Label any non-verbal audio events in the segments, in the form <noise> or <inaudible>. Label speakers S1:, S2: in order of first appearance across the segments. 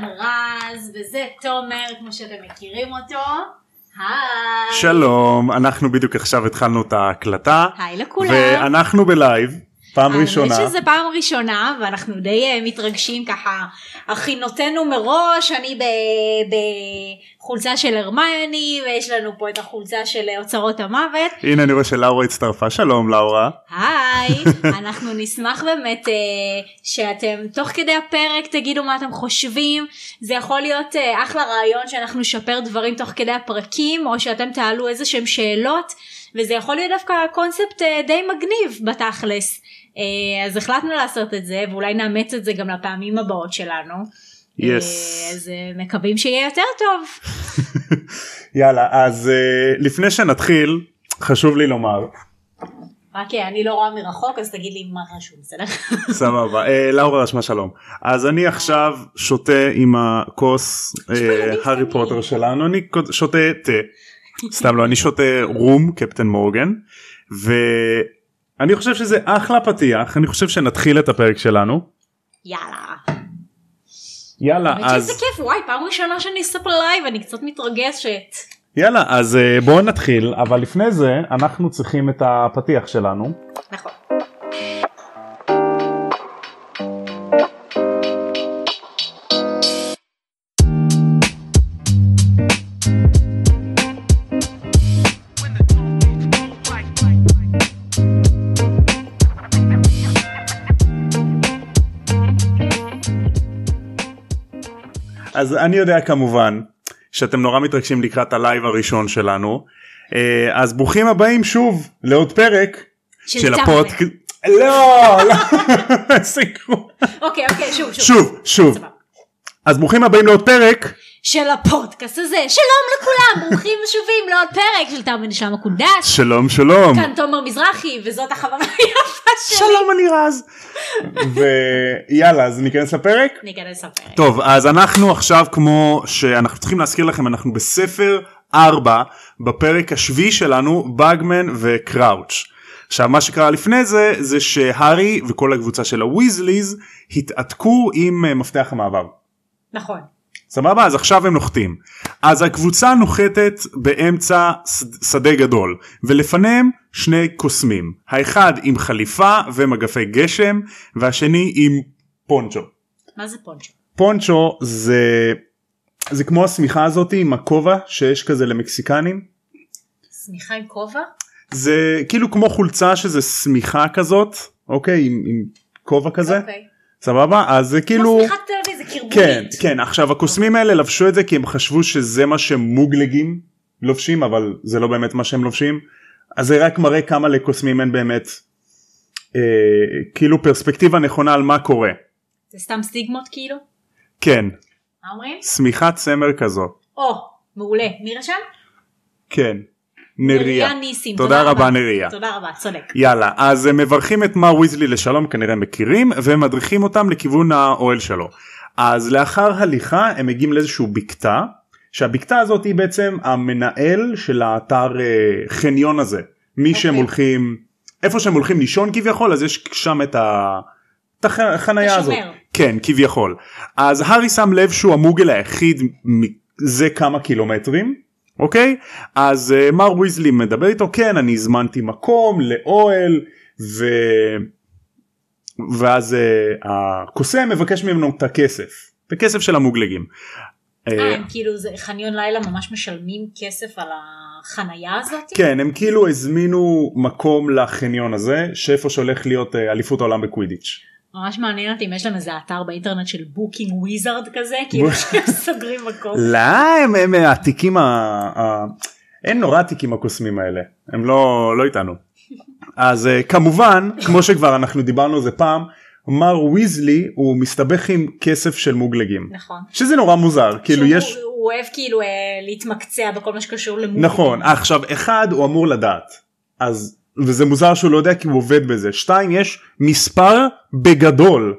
S1: כאן רז, וזה תומר, כמו שאתם מכירים אותו. היי.
S2: שלום, אנחנו בדיוק עכשיו התחלנו את ההקלטה,
S1: היי לכולם.
S2: ואנחנו בלייב, פעם ראשונה.
S1: האמת שזה פעם ראשונה, ואנחנו די אה, מתרגשים ככה. הכינותנו מראש, אני בחולצה של הרמיוני, ויש לנו פה את החולצה של אוצרות המוות.
S2: הנה אני רואה שלאורה הצטרפה, שלום לאורה.
S1: היי, <laughs> אנחנו נשמח באמת אה, שאתם תוך כדי הפרק תגידו מה אתם חושבים. זה יכול להיות אה, אחלה רעיון שאנחנו נשפר דברים תוך כדי הפרקים, או שאתם תעלו איזה שהם שאלות, וזה יכול להיות דווקא קונספט די מגניב בתכלס. אה, אז החלטנו לעשות את זה, ואולי נאמץ את זה גם לפעמים הבאות שלנו.
S2: יס.
S1: אה, אז אה, מקווים שיהיה יותר טוב. <laughs>
S2: יאללה, אז לפני שנתחיל, חשוב לי לומר,
S1: רק אה, אני לא רואה מרחוק, אז תגיד לי מה רשום, בסדר? <laughs>
S2: סבבה, לאורה רשמה שלום. אז אני עכשיו שותה עם הכוס הארי. פוטר שלנו, אני שותה תה. סתם לא, אני שותה רום, קפטן מורגן, ואני חושב שזה אחלה פתיח, אני חושב שנתחיל את הפרק שלנו.
S1: יאללה.
S2: יאללה, אז...
S1: שזה כיף, וואי, פעם ראשונה שאני אספר live, אני קצת מתרגשת.
S2: יאללה אז אה, בואו נתחיל אבל לפני זה אנחנו צריכים את הפתיח שלנו
S1: נכון.
S2: אז אני יודע כמובן שאתם נורא מתרגשים לקראת ה live הראשון שלנו אה, אז ברוכים הבאים שוב לעוד פרק
S1: של.
S2: הפודקאסט. לא, לא, <laughs> גרוע.
S1: אוקיי, אוקיי, שוב, שוב.
S2: שוב שוב. אז ברוכים הבאים לעוד פרק
S1: של הפודקאסט הזה, שלום לכולם, <laughs> ברוכים השבים לעוד פרק של תם ונשלם הקונדס.
S2: שלום שלום
S1: כאן תומר מזרחי, וזאת החברה היפה שלי.
S2: שלום אני רז ויאללה אז ניכנס לפרק.
S1: ניכנס לפרק.
S2: טוב אז אנחנו עכשיו כמו שאנחנו צריכים להזכיר לכם אנחנו בספר 4 בפרק השביעי שלנו באגמן וקראוץ'. עכשיו מה שקרה לפני זה זה שהארי וכל הקבוצה של הוויזליז התעתקו עם אה, מפתח המעבר.
S1: נכון.
S2: סבבה אז עכשיו הם נוחתים אז הקבוצה נוחתת באמצע שדה גדול ולפניהם שני קוסמים האחד עם חליפה ומגפי גשם והשני עם פונצ'ו.
S1: מה זה פונצ'ו?
S2: פונצ'ו זה זה כמו השמיכה הזאת עם הכובע שיש כזה למקסיקנים
S1: שמיכה עם כובע?
S2: זה כאילו כמו חולצה שזה שמיכה כזאת אוקיי עם, עם כובע כזה
S1: אוקיי.
S2: סבבה אז זה כאילו
S1: קרבולית.
S2: כן כן עכשיו הקוסמים האלה לבשו את זה כי הם חשבו שזה מה שמוגלגים לובשים אבל זה לא באמת מה שהם לובשים אז זה רק מראה כמה לקוסמים אין באמת אה, כאילו פרספקטיבה נכונה על מה קורה
S1: זה סתם סטיגמות כאילו?
S2: כן
S1: מה אומרים?
S2: שמיכת צמר כזאת
S1: או, מעולה. מי רשם?
S2: כן נריה
S1: ניסים.
S2: תודה רבה נריה
S1: תודה רבה, צודק.
S2: יאללה אז הם מברכים את מר ויזלי לשלום כנראה מכירים ומדריכים אותם לכיוון האוהל שלו אז לאחר הליכה הם מגיעים לאיזשהו בקתה שהבקתה הזאת היא בעצם המנהל של האתר אה, חניון הזה מי שהם
S1: אוקיי.
S2: הולכים איפה שהם הולכים לישון כביכול אז יש שם את ה... את הח- החנייה
S1: את
S2: הזאת. כן כביכול. אז הארי שם לב שהוא המוגל היחיד זה כמה קילומטרים. אוקיי אז uh, מר ויזלי מדבר איתו כן אני הזמנתי מקום לאוהל ו... ואז uh, הקוסם מבקש ממנו את הכסף את הכסף של המוגלגים.
S1: אה,
S2: אה,
S1: הם כאילו, זה חניון לילה ממש משלמים כסף על החנייה הזאת?
S2: כן הם כאילו הזמינו מקום לחניון הזה שאיפה שהולך להיות אה, אליפות העולם בקווידיץ'.
S1: ממש מעניין אותי אם יש להם איזה אתר באינטרנט של Booking wizard כזה, כאילו שהם סוגרים מקום. <laughs>
S2: לא הם, הם העתיקים. ה... אין נורא עתיקים הקוסמים האלה הם לא לא איתנו. אז אה, כמובן כמו שכבר אנחנו דיברנו על זה פעם מר ויזלי הוא מסתבך עם כסף של מוגלגים.
S1: נכון.
S2: שזה נורא מוזר כאילו יש
S1: הוא אוהב כאילו אה, להתמקצע בכל מה שקשור למוגלגים.
S2: נכון. עכשיו אחד הוא אמור לדעת. אז וזה מוזר שהוא לא יודע כי הוא עובד בזה. שתיים יש מספר בגדול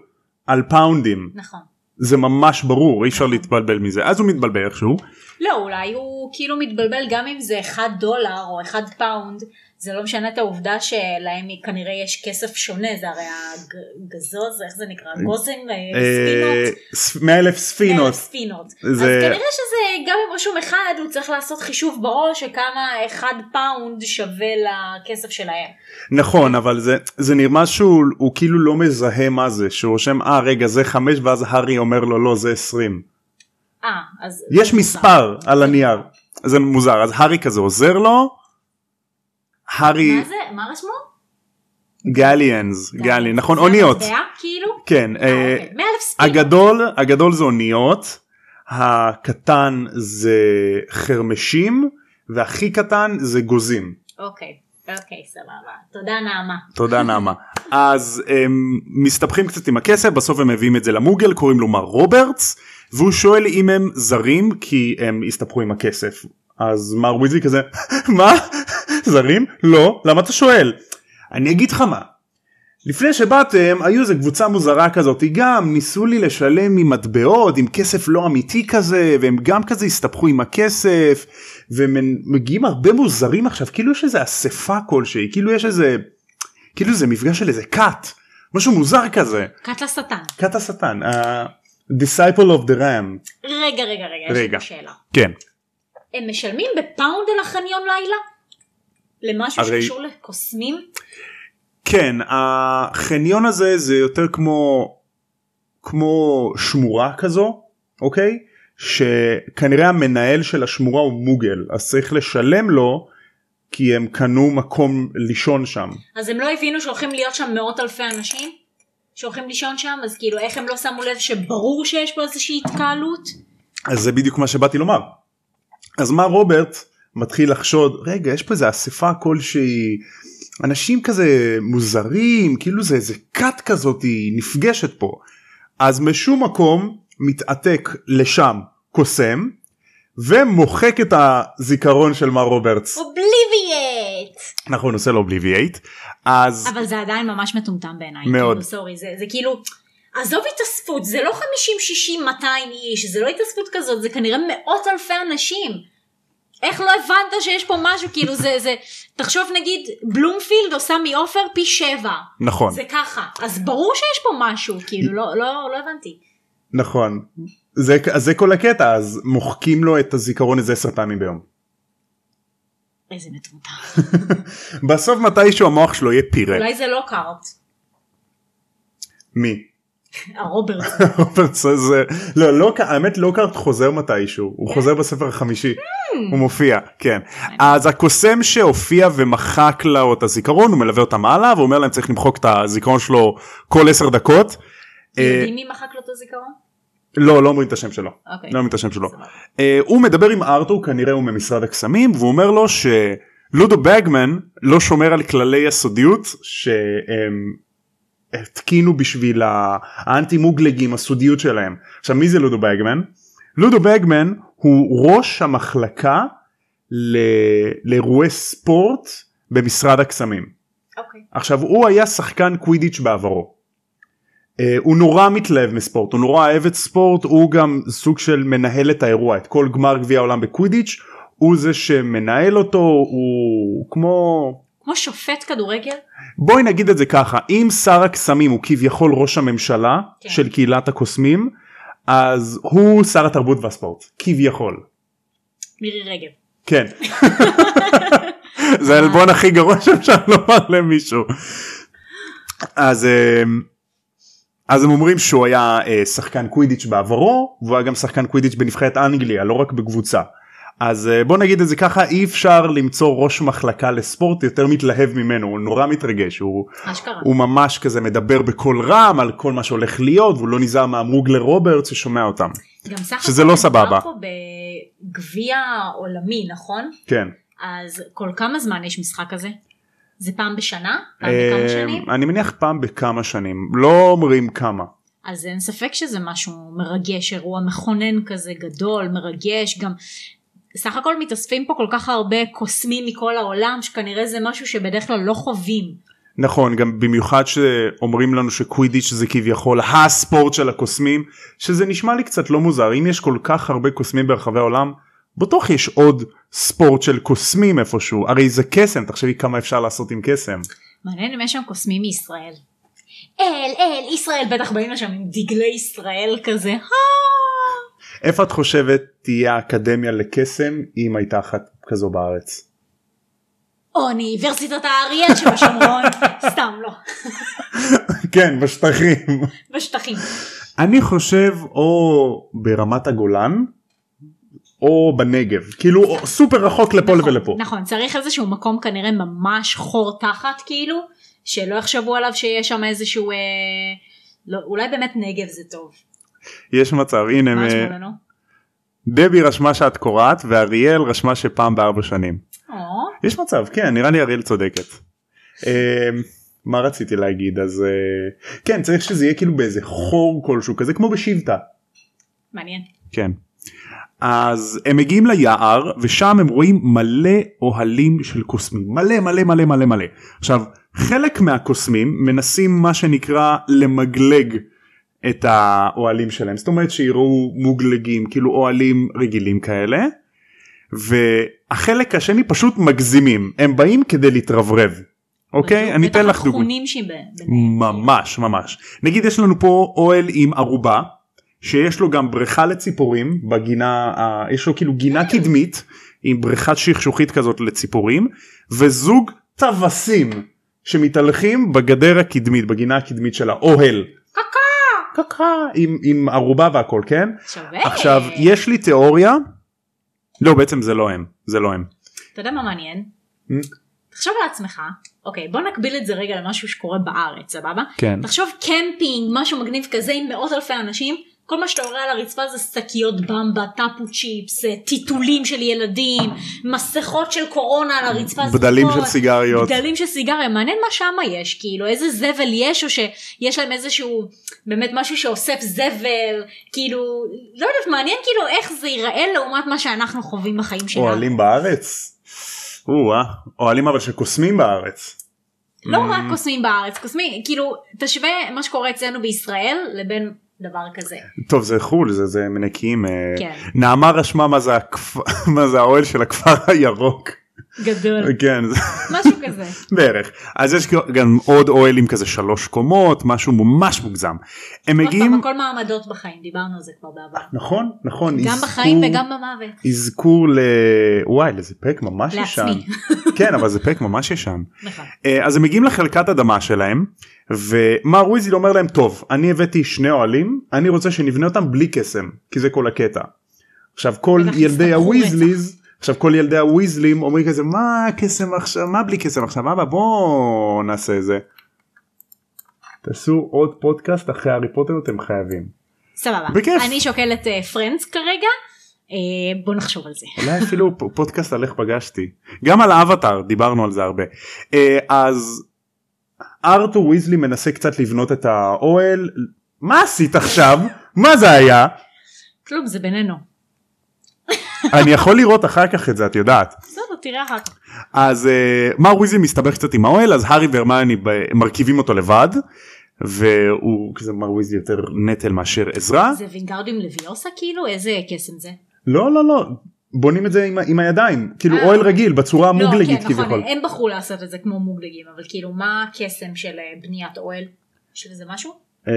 S2: על פאונדים.
S1: נכון.
S2: זה ממש ברור אי אפשר להתבלבל מזה. אז הוא מתבלבל איכשהו.
S1: לא, אולי הוא כאילו מתבלבל גם אם זה 1 דולר או 1 פאונד, זה לא משנה את העובדה שלהם כנראה יש כסף שונה, זה הרי הגזוז, איך זה נקרא? גוזם, אה, ספינות.
S2: ס- מאה אלף ספינות.
S1: ספינות. אז כנראה שזה גם אם רשום אחד הוא צריך לעשות חישוב בראש שכמה אחד פאונד שווה לכסף שלהם.
S2: נכון אבל זה זה נראה שהוא הוא כאילו לא מזהה מה זה שהוא רושם אה רגע זה חמש ואז הארי אומר לו לא זה 20.
S1: אה, אז...
S2: יש מספר על הנייר זה מוזר אז הארי כזה עוזר לו. הארי
S1: מה זה? מה רשמו?
S2: גליאנס גלי נכון
S1: זה
S2: אוניות
S1: המטבע, כאילו?
S2: כן
S1: אה,
S2: אה,
S1: אוקיי. 100 אלף ספינות.
S2: הגדול הגדול זה אוניות הקטן זה חרמשים והכי קטן זה גוזים.
S1: אוקיי, אוקיי, סבבה. תודה נעמה.
S2: תודה <laughs> נעמה. אז הם מסתבכים קצת עם הכסף בסוף הם מביאים את זה למוגל קוראים לו מר רוברטס והוא שואל אם הם זרים כי הם הסתבכו עם הכסף. אז מר ויזלי כזה <laughs> מה זרים לא למה אתה שואל אני אגיד לך מה. לפני שבאתם היו איזה קבוצה מוזרה כזאת גם ניסו לי לשלם עם מטבעות עם כסף לא אמיתי כזה והם גם כזה הסתבכו עם הכסף ומגיעים הרבה מוזרים עכשיו כאילו יש איזה אספה כלשהי כאילו יש איזה כאילו זה מפגש של איזה כת משהו מוזר כזה
S1: קאט לשטן.
S2: כת השטן ה- disciple of the ram
S1: רגע, רגע, רגע, יש לי
S2: רגע.
S1: שאלה.
S2: כן
S1: הם משלמים בפאונד על החניון לילה? למשהו
S2: הרי-
S1: שקשור לקוסמים?
S2: כן החניון הזה זה יותר כמו כמו שמורה כזו אוקיי שכנראה המנהל של השמורה הוא מוגל אז צריך לשלם לו כי הם קנו מקום לישון שם
S1: אז הם לא הבינו שהולכים להיות שם מאות אלפי אנשים? שהולכים לישון שם? אז כאילו איך הם לא שמו לב שברור שיש פה איזושהי התקהלות?
S2: אז זה בדיוק מה שבאתי לומר. אז מה רוברט מתחיל לחשוד רגע יש פה איזה אספה כלשהי אנשים כזה מוזרים כאילו זה איזה כת כזאת היא נפגשת פה. אז משום מקום מתעתק לשם קוסם ומוחק את הזיכרון של מר רוברטס.
S1: Obliviate!
S2: נכון עושה לו Obliviate. אז
S1: אבל זה עדיין ממש מטומטם בעיניי.
S2: מאוד.
S1: כאילו, sorry, זה, זה כאילו... עזוב התאספות, זה לא 50, 60, 200 איש, זה לא התאספות כזאת, זה כנראה מאות אלפי אנשים. איך לא הבנת שיש פה משהו, כאילו זה, זה, תחשוב נגיד, בלומפילד עושה מעופר פי שבע.
S2: נכון
S1: זה ככה, אז ברור שיש פה משהו, כאילו, לא, לא, לא הבנתי.
S2: נכון זה, זה כל הקטע אז מוחקים לו את הזיכרון איזה עשר פעמים ביום.
S1: איזה מטומטם. <laughs>
S2: בסוף מתישהו המוח שלו יהיה פירה.
S1: אולי זה לא קארט,
S2: מי? <laughs> <laughs>
S1: הרוברט.
S2: זה לא לא האמת לוקארט חוזר מתישהו הוא חוזר בספר החמישי הוא מופיע כן אז הקוסם שהופיע ומחק לו את הזיכרון הוא מלווה אותם הלאה ואומר להם צריך למחוק את הזיכרון שלו כל עשר דקות. אה,
S1: מי מחק לו את הזיכרון?
S2: לא לא אומרים את השם שלו
S1: אוקיי.
S2: לא אומרים את השם שלו. אה, הוא מדבר עם ארתור כנראה הוא ממשרד הקסמים והוא אומר לו שלודו בגמן לא שומר על כללי הסודיות שהם התקינו בשביל האנטי מוגלגים הסודיות שלהם. עכשיו מי זה לודו בגמן? לודו בגמן הוא ראש המחלקה ל- לאירועי ספורט במשרד הקסמים.
S1: אוקיי.
S2: עכשיו הוא היה שחקן קווידיץ' בעברו. אה, הוא נורא מתלהב מספורט הוא נורא אוהב את ספורט הוא גם סוג של מנהל את האירוע את כל גמר גביע העולם בקווידיץ' הוא זה שמנהל אותו הוא כמו
S1: כמו שופט כדורגל?
S2: בואי נגיד את זה ככה אם שר הקסמים הוא כביכול ראש הממשלה
S1: כן.
S2: של קהילת הקוסמים אז הוא שר התרבות והספורט כביכול
S1: מירי רגב.
S2: כן <laughs> זה העלבון הכי גרוע שאפשר לומר למישהו אז אה, אז הם אומרים שהוא היה אה, שחקן קווידיץ' בעברו והוא היה גם שחקן קווידיץ' בנבחרת אנגליה לא רק בקבוצה. אז אה, בוא נגיד את זה ככה אי אפשר למצוא ראש מחלקה לספורט יותר מתלהב ממנו הוא נורא מתרגש הוא,
S1: אשכרה.
S2: הוא ממש כזה מדבר בקול רם על כל מה שהולך להיות והוא לא נזהר מהמוגלר רוברט ששומע אותם.
S1: גם סך
S2: שזה לא סבבה.
S1: פה בגביע עולמי נכון?
S2: כן.
S1: אז כל כמה זמן יש משחק כזה? זה פעם בשנה? פעם בכמה
S2: אה,
S1: שנים?
S2: אני מניח פעם בכמה שנים לא אומרים כמה.
S1: אז אין ספק שזה משהו מרגש, אירוע מכונן כזה גדול, מרגש, גם סך הכל מתאספים פה כל כך הרבה קוסמים מכל העולם, שכנראה זה משהו שבדרך כלל לא חווים.
S2: נכון גם במיוחד שאומרים לנו שקווידיץ' זה כביכול הספורט של הקוסמים שזה נשמע לי קצת לא מוזר אם יש כל כך הרבה קוסמים ברחבי העולם בטוח יש עוד ספורט של קוסמים איפשהו הרי זה קסם תחשבי כמה אפשר לעשות עם קסם.
S1: מעניין אם יש שם קוסמים מישראל. אל אל ישראל בטח באים לשם עם דגלי ישראל כזה.
S2: איפה את חושבת תהיה האקדמיה לקסם אם הייתה אחת כזו בארץ?
S1: אוניברסיטת האריאל שבשומרון. <laughs> סתם לא.
S2: כן בשטחים.
S1: בשטחים.
S2: אני חושב או ברמת הגולן או בנגב כאילו סופר רחוק לפה
S1: נכון,
S2: ולפה.
S1: נכון צריך איזשהו מקום כנראה ממש חור תחת כאילו שלא יחשבו עליו שיש שם איזשהו אה, לא, אולי באמת נגב זה טוב.
S2: יש מצב הנה
S1: מה לנו?
S2: דבי רשמה שאת קוראת ואריאל רשמה שפעם בארבע שנים. יש מצב כן נראה לי אריאל צודקת. אה, מה רציתי להגיד אז אה, כן צריך שזה יהיה כאילו באיזה חור כלשהו כזה כמו בשבטה.
S1: מעניין.
S2: כן. אז הם מגיעים ליער ושם הם רואים מלא אוהלים של קוסמים מלא מלא מלא מלא מלא. עכשיו חלק מהקוסמים מנסים מה שנקרא למגלג את האוהלים שלהם זאת אומרת שיראו מוגלגים כאילו אוהלים רגילים כאלה והחלק השני פשוט מגזימים הם באים כדי להתרברב. אוקיי אני אתן לך דוגמא. ממש ממש נגיד יש לנו פה אוהל עם ערובה שיש לו גם בריכה לציפורים בגינה יש לו כאילו גינה קדמית עם בריכת שכשוכית כזאת לציפורים וזוג טווסים שמתהלכים בגדר הקדמית בגינה הקדמית של האוהל. קקה עם, עם ערובה והכל כן
S1: שווה.
S2: עכשיו יש לי תיאוריה לא בעצם זה לא הם זה לא הם
S1: אתה יודע מה מעניין?
S2: Mm.
S1: תחשוב לעצמך, אוקיי בוא נקביל את זה רגע למשהו שקורה בארץ סבבה?
S2: כן
S1: תחשוב קמפינג משהו מגניב כזה עם מאות אלפי אנשים כל מה שאתה רואה על הרצפה זה שקיות במבה, טאפו צ'יפס, אה, טיטולים של ילדים, מסכות של קורונה על הרצפה,
S2: בדלים של סיגריות
S1: בדלים של סיגריה, מעניין מה שמה יש, כאילו איזה זבל יש או שיש להם איזשהו באמת משהו שאוסף זבל, כאילו לא יודעת מעניין כאילו איך זה ייראה לעומת מה שאנחנו חווים בחיים שלנו.
S2: אוהלים בארץ. או-אה, אוהלים אבל שקוסמים בארץ.
S1: לא
S2: Mm.
S1: רק קוסמים בארץ, קוסמים, כאילו תשווה מה שקורה אצלנו בישראל לבין דבר כזה.
S2: טוב זה חו"ל זה זה מנקיים. אה,
S1: כן.
S2: נעמה רשמה מה זה הכפ- <laughs> מה זה האוהל של הכפר הירוק.
S1: גדול. <laughs>
S2: כן
S1: משהו כזה. <laughs>
S2: בערך. אז יש גם עוד אוהל עם כזה שלוש קומות משהו ממש מוגזם. הם
S1: עוד
S2: מגיעים.
S1: פעם הכל מעמדות בחיים דיברנו על זה כבר בעבר.
S2: נכון נכון.
S1: גם
S2: אזכור-
S1: בחיים וגם במוות.
S2: אזכור ל... וואי זה פרק ממש ישן.
S1: לעצמי.
S2: כן אבל זה פרק ממש ישן.
S1: נכון.
S2: אה, אז הם מגיעים לחלקת אדמה שלהם ומר וויזלי אומר להם טוב אני הבאתי שני אוהלים אני רוצה שנבנה אותם בלי קסם כי זה כל הקטע. עכשיו כל ילדי הוויזליז עכשיו כל ילדי הוויזלים אומרים כזה מה קסם עכשיו מה בלי קסם עכשיו אבא בוא נעשה את זה. תעשו עוד פודקאסט אחרי הארי פוטר אתם חייבים.
S1: סבבה.
S2: בכיף.
S1: אני שוקלת Friends כרגע. אה, בוא נחשוב על זה.
S2: אולי אפילו פודקאסט על איך פגשתי גם על האבטאר דיברנו על זה הרבה אה, אז ארתור ויזלי מנסה קצת לבנות את האוהל. מה עשית עכשיו? מה זה היה?
S1: כלום זה בינינו.
S2: אני יכול לראות אחר כך את זה את יודעת.
S1: בסדר תראה אחר כך.
S2: אז אה, מר ויזלי מסתבך קצת עם האוהל אז הארי והרמני ב- מרכיבים אותו לבד והוא כזה מר ויזלי יותר נטל מאשר עזרה.
S1: זה וינגרדיום לוויוסה כאילו? איזה קסם זה.
S2: לא לא לא בונים את זה עם, עם הידיים כאילו
S1: אה.
S2: אוהל רגיל בצורה
S1: לא,
S2: מוגלגית
S1: כן, נכון,
S2: כביכול.
S1: הם בחרו לעשות את זה כמו מוגלגים אבל כאילו מה הקסם של אה, בניית אוהל? יש לזה משהו?
S2: אה,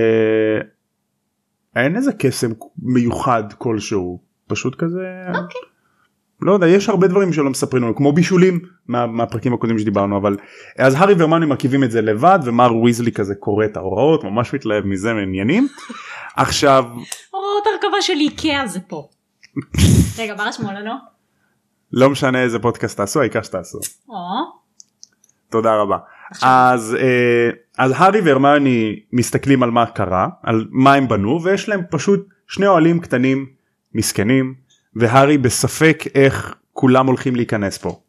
S2: אין איזה קסם מיוחד כלשהו פשוט כזה
S1: אוקיי.
S2: לא יודע יש הרבה דברים שלא מספרים לנו כמו בישולים מה, מהפרקים הקודמים שדיברנו אבל אז הארי והרמני מרכיבים את זה לבד ומר ויזלי כזה קורא את ההוראות ממש מתלהב מזה מעניינים עכשיו
S1: הוראות הרכבה של איקאה זה פה. רגע מה רשמו לנו?
S2: לא משנה איזה פודקאסט תעשו העיקר שתעשו תודה רבה. אז אה, אז הארי והרמני מסתכלים על מה קרה על מה הם בנו ויש להם פשוט שני אוהלים קטנים מסכנים והארי בספק איך כולם הולכים להיכנס פה.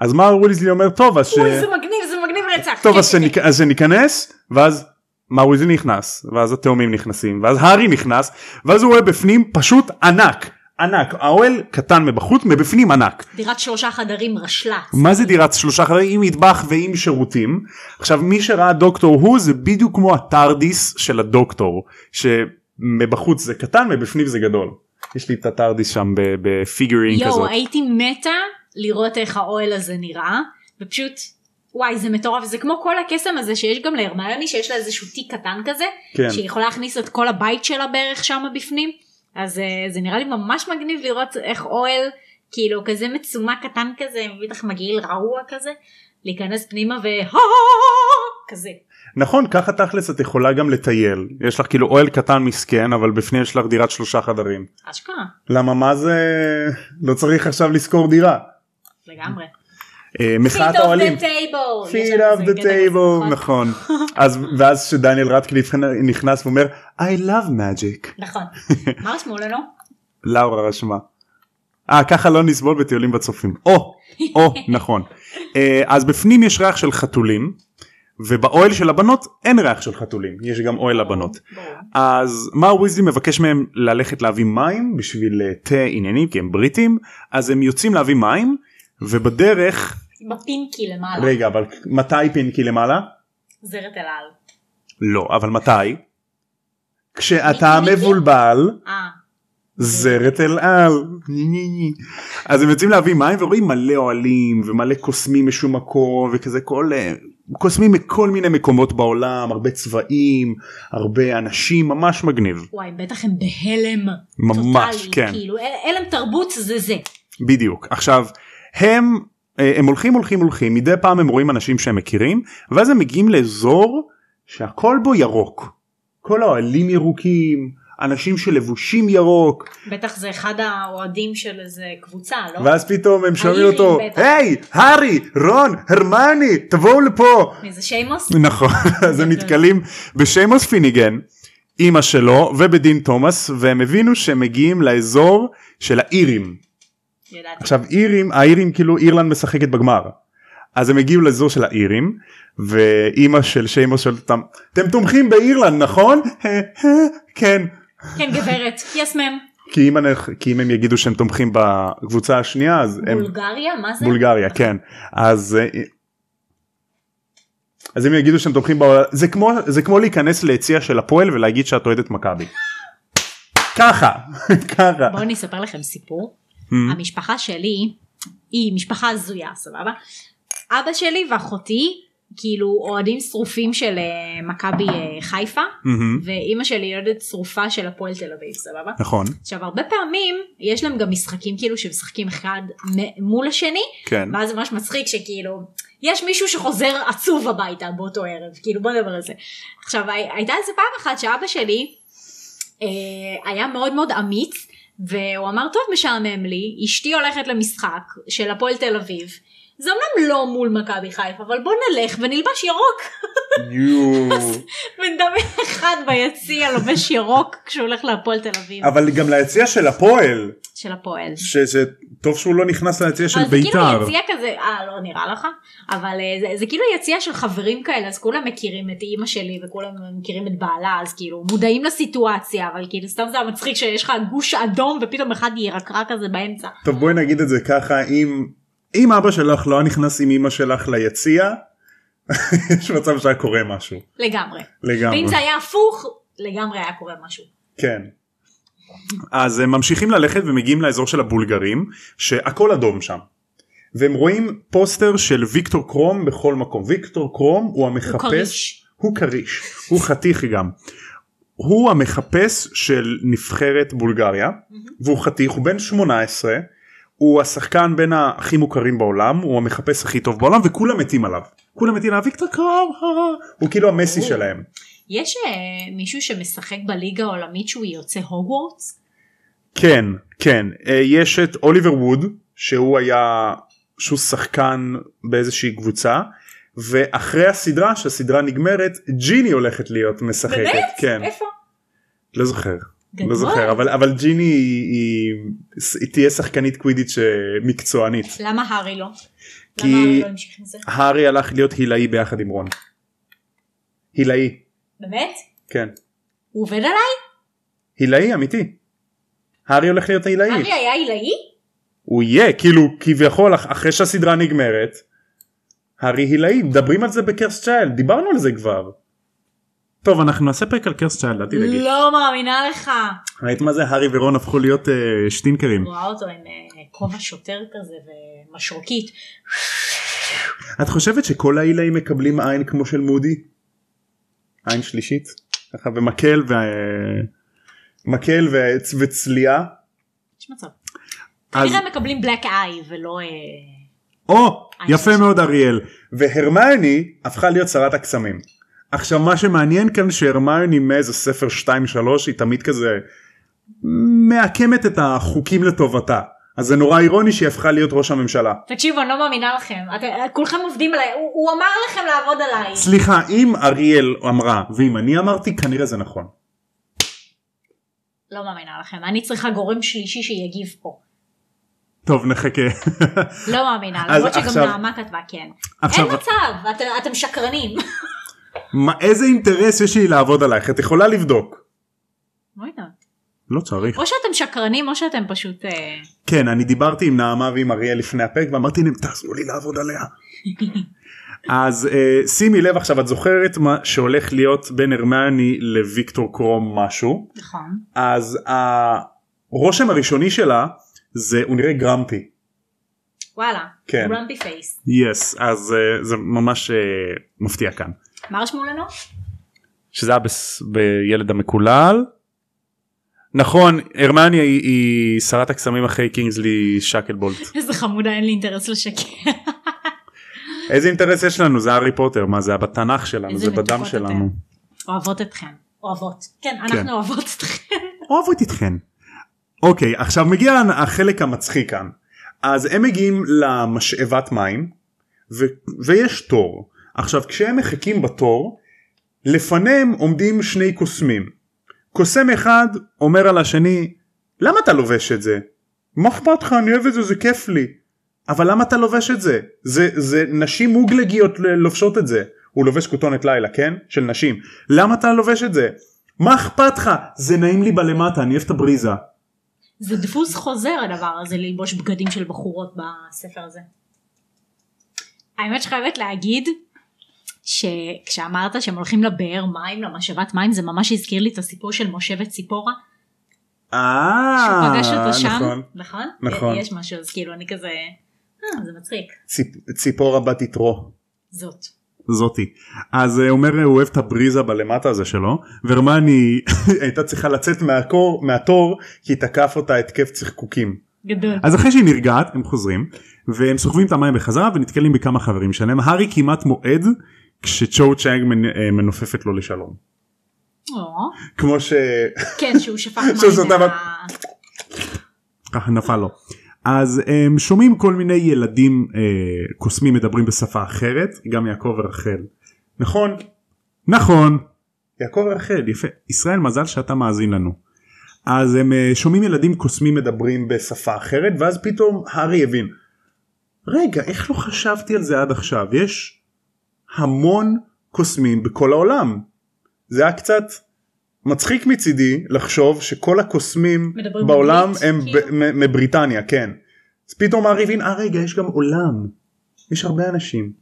S2: אז מר וויזלי אומר טוב אז ש...
S1: אוי זה מגניב זה מגניב רצח.
S2: טוב
S1: כן,
S2: אז,
S1: כן.
S2: אז שניכנס ואז מר וויזלי נכנס ואז התאומים נכנסים ואז הארי נכנס ואז הוא רואה בפנים פשוט ענק ענק האוהל קטן מבחוץ מבפנים ענק.
S1: דירת שלושה חדרים רשל"צ.
S2: מה זה דירת שלושה חדרים עם מטבח ועם שירותים עכשיו מי שראה דוקטור הוא זה בדיוק כמו הטרדיס של הדוקטור שמבחוץ זה קטן מבפנים זה גדול. יש לי את הטרדיס שם בפיגורין
S1: יואו
S2: כזאת.
S1: הייתי מתה לראות איך האוהל הזה נראה ופשוט וואי זה מטורף זה כמו כל הקסם הזה שיש גם להרמיוני שיש לה איזשהו תיק קטן כזה
S2: כן.
S1: שהיא יכולה להכניס את כל הבית שלה בערך שם בפנים אז אה, זה נראה לי ממש מגניב לראות איך אוהל כאילו כזה מצומק קטן כזה בטח מגעיל רעוע כזה להיכנס פנימה ו... <laughs> כזה.
S2: נכון ככה תכלס את יכולה גם לטייל יש לך כאילו אוהל קטן מסכן אבל בפנים יש לך דירת שלושה חדרים.
S1: אשכרה
S2: למה מה זה לא צריך עכשיו לשכור דירה.
S1: לגמרי.
S2: אה, מחאת האוהלים.
S1: the קטע כזה,
S2: table
S1: נכון?
S2: אז ואז שדניאל רטקליף נכנס ואומר I love magic
S1: נכון. <laughs> מה רשמו לנו?
S2: לאורה רשמה. אה ככה לא נסבול בטיולים בצופים. או או <laughs> נכון. אה, אז בפנים יש ריח של חתולים ובאוהל של הבנות אין ריח של חתולים יש גם אוהל לבנות. אז מר ויזלי מבקש מהם ללכת להביא מים בשביל אה, תה עניינים כי הם בריטים אז הם יוצאים להביא מים ובדרך
S1: בפינקי למעלה.
S2: רגע אבל מתי פינקי למעלה?
S1: זרת אל על.
S2: לא אבל מתי? כשאתה? מבולבל
S1: אה.
S2: זרת אל על אז הם יוצאים להביא מים ורואים מלא אוהלים ומלא קוסמים משום מקום וכזה כל אה, קוסמים מכל מיני מקומות בעולם הרבה צבעים הרבה אנשים ממש מגניב
S1: וואי בטח הם בהלם.
S2: ממש,
S1: טוטאלי,
S2: כן.
S1: כאילו הלם תרבות זה זה.
S2: בדיוק עכשיו הם אה, הם הולכים הולכים הולכים מדי פעם הם רואים אנשים שהם מכירים ואז הם מגיעים לאזור שהכל בו ירוק כל האוהלים ירוקים אנשים שלבושים ירוק
S1: בטח זה אחד האוהדים של איזה קבוצה לא?
S2: ואז פתאום הם שומעים אותו. היי הארי רון הרמני תבואו לפה
S1: מי זה שיימוס?
S2: נכון <laughs> אז הם נתקלים בשיימוס פיניגן אימא שלו ובדין תומאס והם הבינו שהם מגיעים לאזור של האירים
S1: ידעתי.
S2: עכשיו אירים האירים כאילו אירלנד משחקת בגמר אז הם הגיעו לאזור של האירים ואימא של שיימוס שואלת אותם אתם תומכים באירלנד נכון <laughs> כן
S1: כן גברת. יס מם.
S2: כי אם, אנחנו, כי אם הם יגידו שהם תומכים בקבוצה השנייה אז הם
S1: בולגריה? מה זה?
S2: בולגריה כן אז אה, אז הם יגידו שהם תומכים בעולם זה כמו זה כמו להיכנס ליציע של הפועל ולהגיד שאת אוהדת מכבי. <laughs> ככה <laughs> ככה
S1: בואו אני אספר לכם סיפור.
S2: Hmm.
S1: המשפחה שלי היא משפחה הזויה סבבה. אבא שלי ואחותי כאילו אוהדים שרופים של אה, מכבי אה, חיפה
S2: מהמם,
S1: ואימא שלי אוהדת שרופה של הפועל תל אביב סבבה.
S2: נכון
S1: עכשיו הרבה פעמים יש להם גם משחקים כאילו שמשחקים אחד מול השני
S2: כן
S1: ואז זה ממש מצחיק שכאילו יש מישהו שחוזר עצוב הביתה באותו ערב כאילו בוא נדבר על זה. עכשיו הי- הייתה איזה פעם אחת שאבא שלי אה, היה מאוד מאוד אמיץ והוא אמר טוב משעמם לי אשתי הולכת למשחק של הפועל תל אביב. זה אמנם לא מול מכבי חיפה אבל בוא נלך ונלבש ירוק
S2: יואו. <laughs>
S1: ונדמיין אחד ביציע לובש ירוק כשהוא הולך להפועל תל אביב
S2: אבל גם ליציע של הפועל
S1: של הפועל.
S2: שזה טוב שהוא לא נכנס ליציע של
S1: אבל זה כאילו
S2: בית"ר.
S1: יציע כזה, אה לא נראה לך, אבל אה, זה, זה כאילו יציע של חברים כאלה אז כולם מכירים את אימא שלי וכולם מכירים את בעלה אז כאילו מודעים לסיטואציה אבל כאילו סתם זה המצחיק שיש לך גוש אדום ופתאום אחד ירקרק כזה באמצע.
S2: טוב בואי נגיד את זה ככה אם אם אבא שלך לא נכנס עם אמא שלך ליציע <laughs> יש מצב שהיה קורה משהו
S1: לגמרי.
S2: לגמרי.
S1: ואם זה היה הפוך לגמרי היה קורה משהו.
S2: כן. אז הם ממשיכים ללכת ומגיעים לאזור של הבולגרים שהכל אדום שם. והם רואים פוסטר של ויקטור קרום בכל מקום ויקטור קרום הוא המחפש
S1: כריש.
S2: הוא כריש הוא חתיך גם הוא המחפש של נבחרת בולגריה והוא חתיך הוא בן 18 הוא השחקן בין הכי מוכרים בעולם הוא המחפש הכי טוב בעולם וכולם מתים עליו כולם מתים עליו ויקטור קרום הוא כאילו המסי. שלהם
S1: יש אה, מישהו שמשחק בליגה העולמית שהוא יוצא הוגוורטס?
S2: כן כן אה, יש את אוליבר ווד שהוא היה שהוא שחקן באיזושהי קבוצה ואחרי הסדרה שהסדרה נגמרת ג'יני הולכת להיות משחקת
S1: באמת?
S2: כן
S1: איפה?
S2: לא זוכר
S1: גדול.
S2: לא זוכר אבל אבל ג'יני היא, היא, היא תהיה שחקנית קווידיץ' מקצוענית
S1: למה הארי לא?
S2: כי-
S1: הארי לא?
S2: הארי הלך להיות הילאי ביחד עם רון. הילאי
S1: באמת?
S2: כן
S1: הוא עובד עליי?
S2: הילאי אמיתי. הארי הולך להיות הילאי.
S1: הארי היה עילאי?
S2: הוא יהיה כאילו כביכול אח- אחרי שהסדרה נגמרת. הארי הילאי מדברים על זה בקרס צ'יילד דיברנו על זה כבר. טוב אנחנו נעשה פרק על קרסט צ'יילד אל תדאגי.
S1: לא מאמינה לך.
S2: ראית מה זה הארי ורון הפכו להיות אה, שטינקרים.
S1: רואה אותו עם אה, כובע שוטר כזה ומשרוקית.
S2: את חושבת שכל האילאים מקבלים עין כמו של מודי? עין שלישית? ככה ומקל ו... מקל ו... וצלייה?
S1: יש מצב.
S2: אז-
S1: כנראה מקבלים בלק איי ולא... אה,
S2: או יפה
S1: שלישית.
S2: מאוד אריאל והרמיוני הפכה להיות שרת הקסמים. עכשיו מה שמעניין כאן שהרמיוני מאיזה ספר 2-3 היא תמיד כזה מעקמת את החוקים לטובתה אז זה נורא אירוני שהיא הפכה להיות ראש הממשלה.
S1: תקשיבו אני לא מאמינה לכם. אתם- כולכם עובדים עליי. הוא- הוא אמר לכם לעבוד עליי.
S2: סליחה אם אריאל אמרה ואם אני אמרתי כנראה זה נכון.
S1: לא מאמינה לכם. אני צריכה גורם שלישי שיגיב פה.
S2: טוב נחכה.
S1: לא מאמינה. <laughs> למרות שגם
S2: עכשיו-
S1: נעמה כתבה כן.
S2: עכשיו
S1: אין מצב. אתם- אתם שקרנים. <laughs>
S2: מה, איזה אינטרס יש לי לעבוד עלייך את יכולה לבדוק.
S1: לא.
S2: לא צריך.
S1: או שאתם שקרנים או שאתם פשוט... אה,
S2: כן אני דיברתי עם נעמה ועם אריאל לפני הפרק ואמרתי להם תעזרו לי לעבוד עליה. <laughs> אז uh, שימי לב עכשיו את זוכרת מה שהולך להיות בין הרמני לוויקטור קרום משהו
S1: נכון.
S2: אז הרושם הראשוני שלה זה הוא נראה grumpy.
S1: וואלה.
S2: כן.
S1: grumpy face.
S2: yes אז אה, זה ממש אה, מפתיע כאן.
S1: מה רשמו לנו?
S2: שזה היה. בילד המקולל. נכון הרמני היא, היא שרת הקסמים אחרי קינגסלי שקלבולט. <laughs>
S1: איזה חמודה אין לי אינטרס לשקר. <laughs>
S2: איזה אינטרס יש לנו זה הארי פוטר מה זה בתנ"ך שלנו זה בדם שלנו.
S1: אוהבות אתכם. אוהבות. כן, אנחנו אוהבות אתכם. <laughs>
S2: אוהבות איתכן. אוקיי עכשיו מגיע החלק המצחיק כאן. אז הם מגיעים למשאבת מים ו- ויש תור. עכשיו כשהם מחכים בתור לפניהם עומדים שני קוסמים. קוסם אחד אומר על השני למה אתה לובש את זה? מה אכפת לך אני אוהב את זה זה כיף לי. אבל למה אתה לובש את זה? זה, זה נשים מוגלגיות לובשות את זה. הוא לובש כותונת לילה כן? של נשים. למה אתה לובש את זה? מה אכפת לך? זה נעים לי בלמטה אני אוהב את הבריזה.
S1: זה דפוס חוזר הדבר הזה ללבוש בגדים של בחורות בספר הזה. האמת שחייבת להגיד שכשאמרת שהם הולכים לבאר מים למשאבת מים זה ממש הזכיר לי את הסיפור של משה וציפורה
S2: אה,
S1: שהוא פגש אותו שם
S2: נכון.
S1: נכון
S2: נכון.
S1: יש משהו אז כאילו אני כזה אה, זה מצחיק
S2: ציפ, ציפורה בת יתרו.
S1: זאת
S2: זאתי. אז אה, הוא אומר הוא אוהב את הבריזה בלמטה הזה שלו ורמני <laughs> הייתה צריכה לצאת מהקור, מהתור כי תקף אותה התקף צחקוקים.
S1: גדול
S2: אז אחרי שהיא נרגעת הם חוזרים והם סוחבים את המים בחזרה ונתקלים בכמה חברים שלהם הארי כמעט מועד כשצ'ו צ'אנג אה, מנופפת לו לשלום. כמו ש...
S1: כן שהוא שפך <laughs> מים
S2: ככה נפל לו. אז הם שומעים כל מיני ילדים אה, קוסמים מדברים בשפה אחרת גם יעקב ורחל. נכון? נכון. יעקב ורחל יפה. ישראל מזל שאתה מאזין לנו. אז הם אה, שומעים ילדים קוסמים מדברים בשפה אחרת ואז פתאום הארי הבין. רגע איך לא חשבתי על זה עד עכשיו יש המון קוסמים בכל העולם. זה היה קצת מצחיק מצידי לחשוב שכל הקוסמים בעולם
S1: אנגלית,
S2: הם
S1: כאילו?
S2: מבריטניה כן. אז פתאום הארי הבין אה רגע יש גם עולם. יש הרבה אנשים.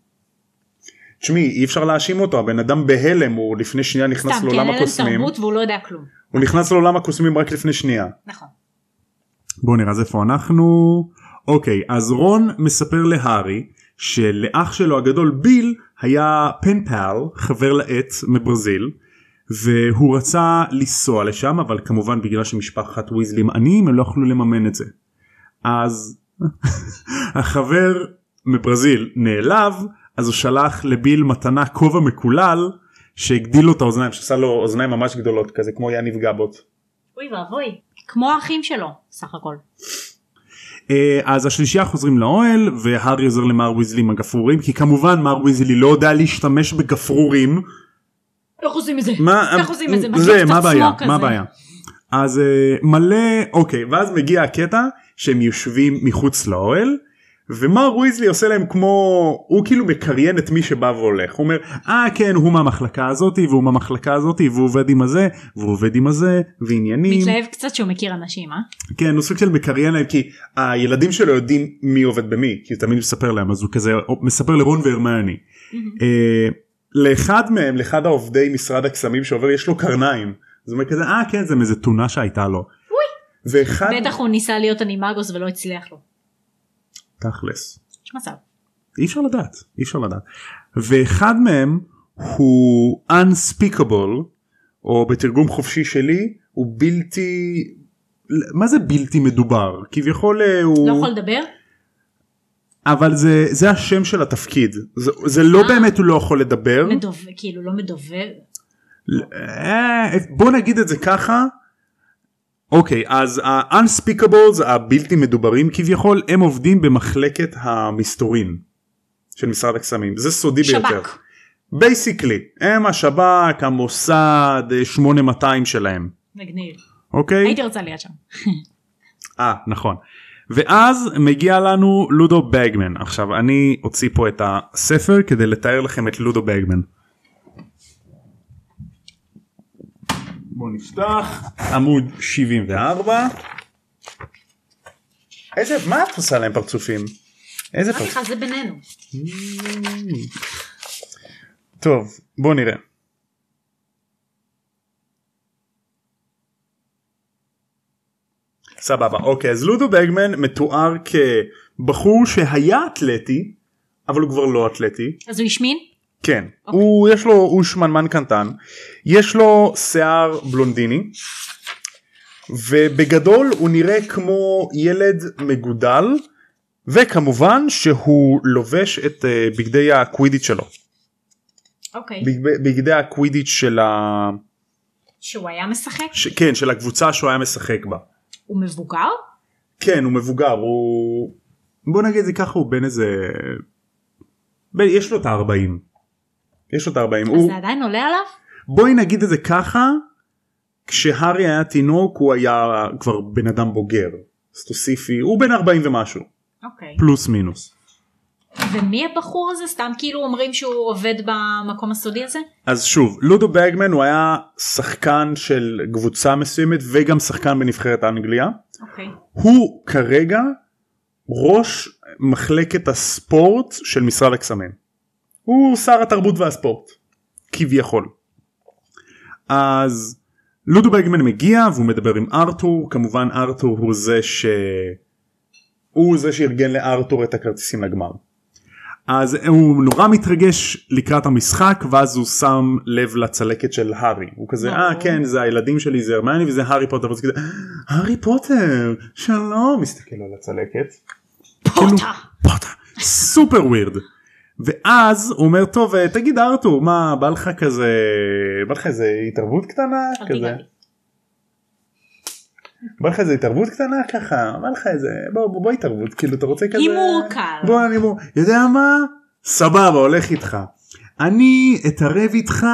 S2: תשמעי אי אפשר להאשים אותו הבן אדם בהלם הוא לפני שנייה נכנס
S1: סתם כי אין
S2: לעולם
S1: להם
S2: הקוסמים
S1: תרבות והוא לא יודע כלום
S2: הוא נכנס לעולם הקוסמים רק לפני שנייה.
S1: נכון
S2: בואו נראה אז איפה אנחנו אוקיי אז רון מספר להארי שלאח שלו הגדול ביל היה פנפל חבר לעט מברזיל והוא רצה לנסוע לשם אבל כמובן בגלל שמשפחת ויזלים עניים הם לא יכלו לממן את זה. אז <laughs> החבר מברזיל נעלב אז הוא שלח לביל מתנה כובע מקולל שהגדיל לו את האוזניים שעשה לו אוזניים ממש גדולות כזה כמו יניב גבות.
S1: אוי ואבוי כמו האחים שלו סך הכל
S2: אז השלישייה חוזרים לאוהל והארי עוזר למר ויזלי עם הגפרורים כי כמובן מר ויזלי לא יודע להשתמש בגפרורים.
S1: איך עושים את זה?
S2: מה
S1: איך עושים את זה?
S2: זה מה הבעיה. מה הבעיה. אז אה, מלא אוקיי ואז מגיע הקטע שהם יושבים מחוץ לאוהל ומר ויזלי עושה להם כמו הוא כאילו מקריין את מי שבא והולך הוא אומר אה כן הוא מהמחלקה הזאתי והוא מהמחלקה הזאתי והוא עובד עם הזה והוא עובד עם הזה ועניינים
S1: מתלהב קצת שהוא מכיר אנשים אה?
S2: כן הוא סוג של מקריין להם כי הילדים שלו יודעים מי עובד במי כי הוא תמיד מספר להם אז הוא כזה מספר לרון והרמני. אה, לאחד מהם לאחד העובדי משרד הקסמים שעובר יש לו קרניים. זה אומר כזה אה כן זה מאיזה תונה שהייתה לו. ואחד
S1: בטח הוא ניסה להיות אנימגוס ולא הצליח לו.
S2: תכלס
S1: יש מצב.
S2: אי אפשר לדעת אי אפשר לדעת ואחד מהם הוא unspeakable או בתרגום חופשי שלי הוא בלתי מה זה בלתי מדובר כביכול אה, הוא
S1: לא יכול לדבר?
S2: אבל זה זה השם של התפקיד זה, זה לא
S1: אה.
S2: באמת הוא לא יכול לדבר
S1: מדובב, כאילו לא מדובב.
S2: אה, בוא נגיד את זה ככה. אוקיי אז ה-unspeakable זה הבלתי מדוברים כביכול הם עובדים במחלקת המסתורין של משרד הקסמים זה סודי
S1: שב"כ.
S2: ביותר. בייסיקלי הם השב"כ המוסד אה, 8200 שלהם
S1: מגניב.
S2: אוקיי
S1: הייתי רוצה להיות שם.
S2: אה נכון ואז מגיע לנו לודו בגמן עכשיו אני אוציא פה את הספר כדי לתאר לכם את לודו בגמן. בוא נפתח עמוד 74. איזה מה את עושה להם פרצופים? איזה פרצופים?
S1: זה בינינו.
S2: טוב בוא נראה. סבבה אוקיי אז לודו בגמן מתואר כבחור שהיה אתלטי אבל הוא כבר לא אתלטי
S1: אז הוא השמין?
S2: כן
S1: אוקיי.
S2: הוא יש לו הוא שמנמן קטן יש לו שיער בלונדיני ובגדול הוא נראה כמו ילד מגודל וכמובן שהוא לובש את אה, בגדי הקווידיץ' שלו
S1: אוקיי.
S2: בגדי- בגדי הקווידיץ' של ה...
S1: שהוא היה משחק?
S2: ש... כן של הקבוצה שהוא היה משחק בה.
S1: הוא מבוגר?
S2: כן הוא מבוגר הוא בוא נגיד זה ככה הוא בן איזה ב... יש לו את ה-40. יש לו את ה-40.
S1: אז
S2: הוא...
S1: זה עדיין עולה עליו?
S2: בואי נגיד את זה ככה כשהארי היה תינוק הוא היה כבר בן אדם בוגר. אז תוסיפי הוא בן 40 ומשהו
S1: אוקיי.
S2: פלוס מינוס.
S1: ומי הבחור הזה? סתם כאילו אומרים שהוא עובד במקום הסודי הזה?
S2: אז שוב לודו בגמן הוא היה שחקן של קבוצה מסוימת וגם שחקן בנבחרת אנגליה.
S1: אוקיי.
S2: הוא כרגע ראש מחלקת הספורט של משרד הקסמים. הוא שר התרבות והספורט כביכול. אז לודו בגמן מגיע והוא מדבר עם ארתור כמובן ארתור הוא זה ש... הוא זה שארגן לארתור את הכרטיסים לגמר. אז הוא נורא מתרגש לקראת המשחק ואז הוא שם לב לצלקת של הארי הוא כזה. אה כן זה הילדים שלי זה הרמני וזה הארי פוטר וזה כזה הארי פוטר שלום מסתכל על הצלקת. פוטר סופר ווירד. ואז הוא אומר טוב אה, תגיד ארתור מה בא לך כזה בא לך איזה התערבות קטנה כזה. בא לך איזה התערבות קטנה ככה בא לך איזה בוא בוא, בוא התערבות כאילו אתה רוצה כזה
S1: הימור קל.
S2: בוא אני הימור יודע מה סבבה הולך איתך אני אתערב איתך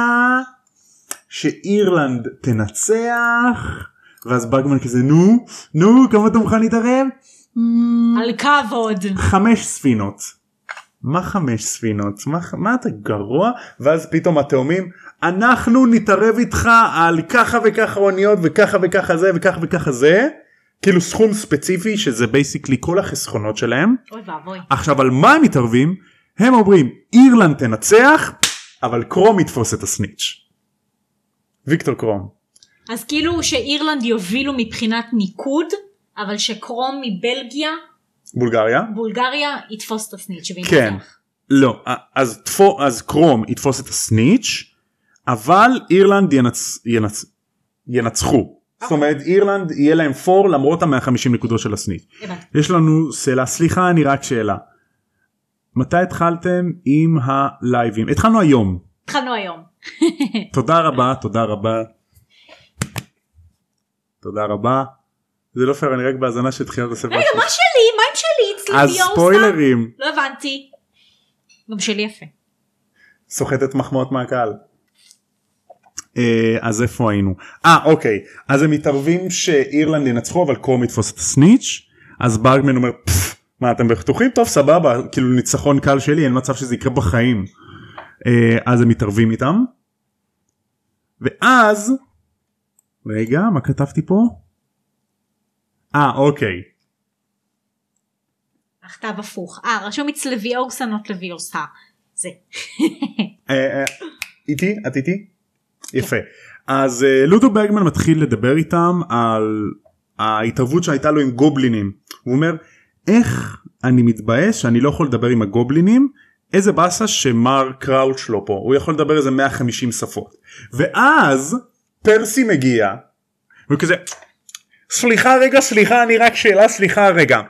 S2: שאירלנד תנצח ואז בגמן כזה נו נו כמה אתה מוכן להתערב "מ,
S1: על כבוד.
S2: חמש ספינות. מה חמש ספינות? מה, מה אתה גרוע? ואז פתאום התאומים אנחנו נתערב איתך על ככה וככה אוניות וככה וככה זה וככה וככה זה כאילו סכום ספציפי שזה basically כל החסכונות שלהם
S1: אוי ואבוי.
S2: עכשיו על מה הם מתערבים הם אומרים אירלנד תנצח אבל קרום יתפוס את הסניץ'. ויקטור קרום.
S1: אז כאילו שאירלנד יובילו מבחינת ניקוד, אבל שקרום מבלגיה,
S2: בולגריה.
S1: בולגריה, יתפוס את הסניץ' וינצח.
S2: כן. לא אז תפו, אז קרום יתפוס את הסניץ' אבל אירלנד ינצ, ינצ, ינצחו. זאת אומרת אירלנד יהיה להם פור למרות ה-150 נקודות של הסניץ'. יש לנו שאלה סליחה אני רק שאלה. מתי התחלתם עם הלייבים? התחלנו היום.
S1: התחלנו היום. <laughs>
S2: תודה רבה תודה רבה. תודה רבה. זה לא פייר אני רק בהאזנה של תחילת הספר.
S1: רגע, מה שלי? מה עם שלי? אצלי
S2: אז? ספוילרים.
S1: לא הבנתי. גם שלי יפה.
S2: סוחטת מחמאות מהקהל. אה, אז איפה היינו? אה אוקיי אז הם מתערבים שאירלנד ינצחו אבל קרום יתפוס את הסניץ' אז ברגמן אומר "פפ, מה אתם בטוחים טוב סבבה כאילו ניצחון קל שלי אין מצב שזה יקרה בחיים. אה, אז הם מתערבים איתם. ואז רגע מה כתבתי פה? אה אוקיי
S1: הכתב הפוך. אה, רשום אצל לביאורסה נוט לביאורסה. זה.
S2: אה, אה, איתי? את איתי? יפה. אז אה, לודו ברגמן מתחיל לדבר איתם על ההתערבות שהייתה לו עם גובלינים. הוא אומר איך אני מתבאס שאני לא יכול לדבר עם הגובלינים איזה באסה שמר קראוץ' לא פה הוא יכול לדבר איזה 150 שפות ואז פרסי מגיע וכזה סליחה רגע סליחה אני רק שאלה סליחה רגע.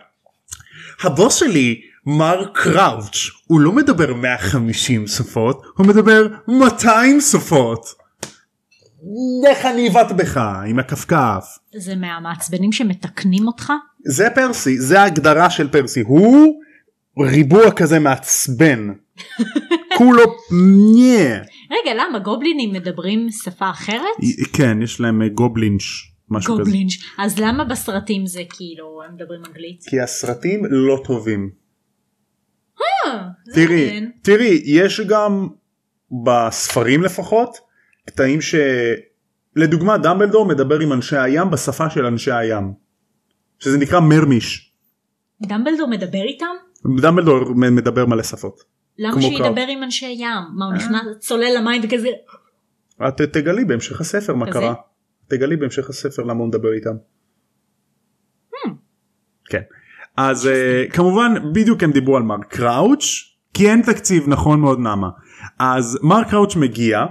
S2: הבוס שלי מר קראוץ' הוא לא מדבר 150 שפות הוא מדבר 200 שפות. איך אני אבעט בך עם הכפכף.
S1: זה מהמעצבנים שמתקנים אותך?
S2: זה פרסי זה ההגדרה של פרסי הוא ריבוע כזה מעצבן. <laughs> כולו נה.
S1: רגע למה גובלינים מדברים שפה אחרת?
S2: כן יש להם אה, Goblinish משהו כזה.
S1: Goblinish אז למה בסרטים זה כאילו הם מדברים אנגלית?
S2: כי הסרטים לא טובים.
S1: אה,
S2: תראי. תראי יש גם בספרים לפחות קטעים שלדוגמה דמבלדור מדבר עם אנשי הים בשפה של אנשי הים. שזה נקרא מרמיש.
S1: דמבלדור מדבר איתם?
S2: דמבלדור מ- מדבר מלא שפות.
S1: למה שידבר
S2: קראוץ'.
S1: עם אנשי ים? מה הוא נכנס צולל למים וכזה
S2: את תגלי בהמשך הספר מה
S1: כזה?
S2: קרה. תגלי בהמשך הספר למה הוא מדבר איתם.
S1: Hmm.
S2: כן. אז אה, כמובן בדיוק הם דיברו על מר קראוץ' כי אין תקציב נכון מאוד נעמה. אז מר קראוץ' מגיע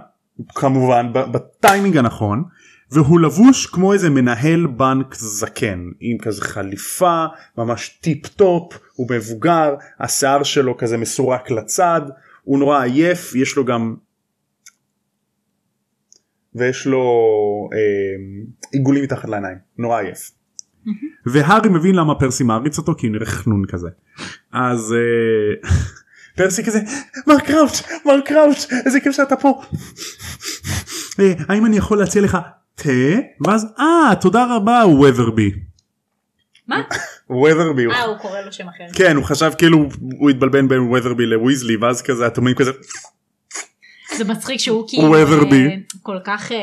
S2: כמובן בטיימינג הנכון והוא לבוש כמו איזה מנהל בנק זקן עם כזה חליפה ממש tip top הוא מבוגר השיער שלו כזה מסורק לצד הוא נורא עייף יש לו גם ויש לו אה, עיגולים מתחת לעיניים נורא עייף. והארי מבין למה פרסי מעריץ אותו כי הוא נראה חנון כזה. אז אה, <laughs> פרסי כזה מר קראוץ' מר קראוץ' איזה כיף שאתה פה. <laughs> אה, האם אני יכול להציע לך תה? ואז אה תודה רבה ווות'רבי.
S1: מה? <laughs>
S2: ווות'רבי.
S1: אה הוא קורא לו שם אחר.
S2: כן הוא חשב כאילו הוא התבלבל בין ווות'רבי לוויזלי ואז כזה אתם רואים כזה
S1: זה מצחיק שהוא כאילו. אה, כל כך אה,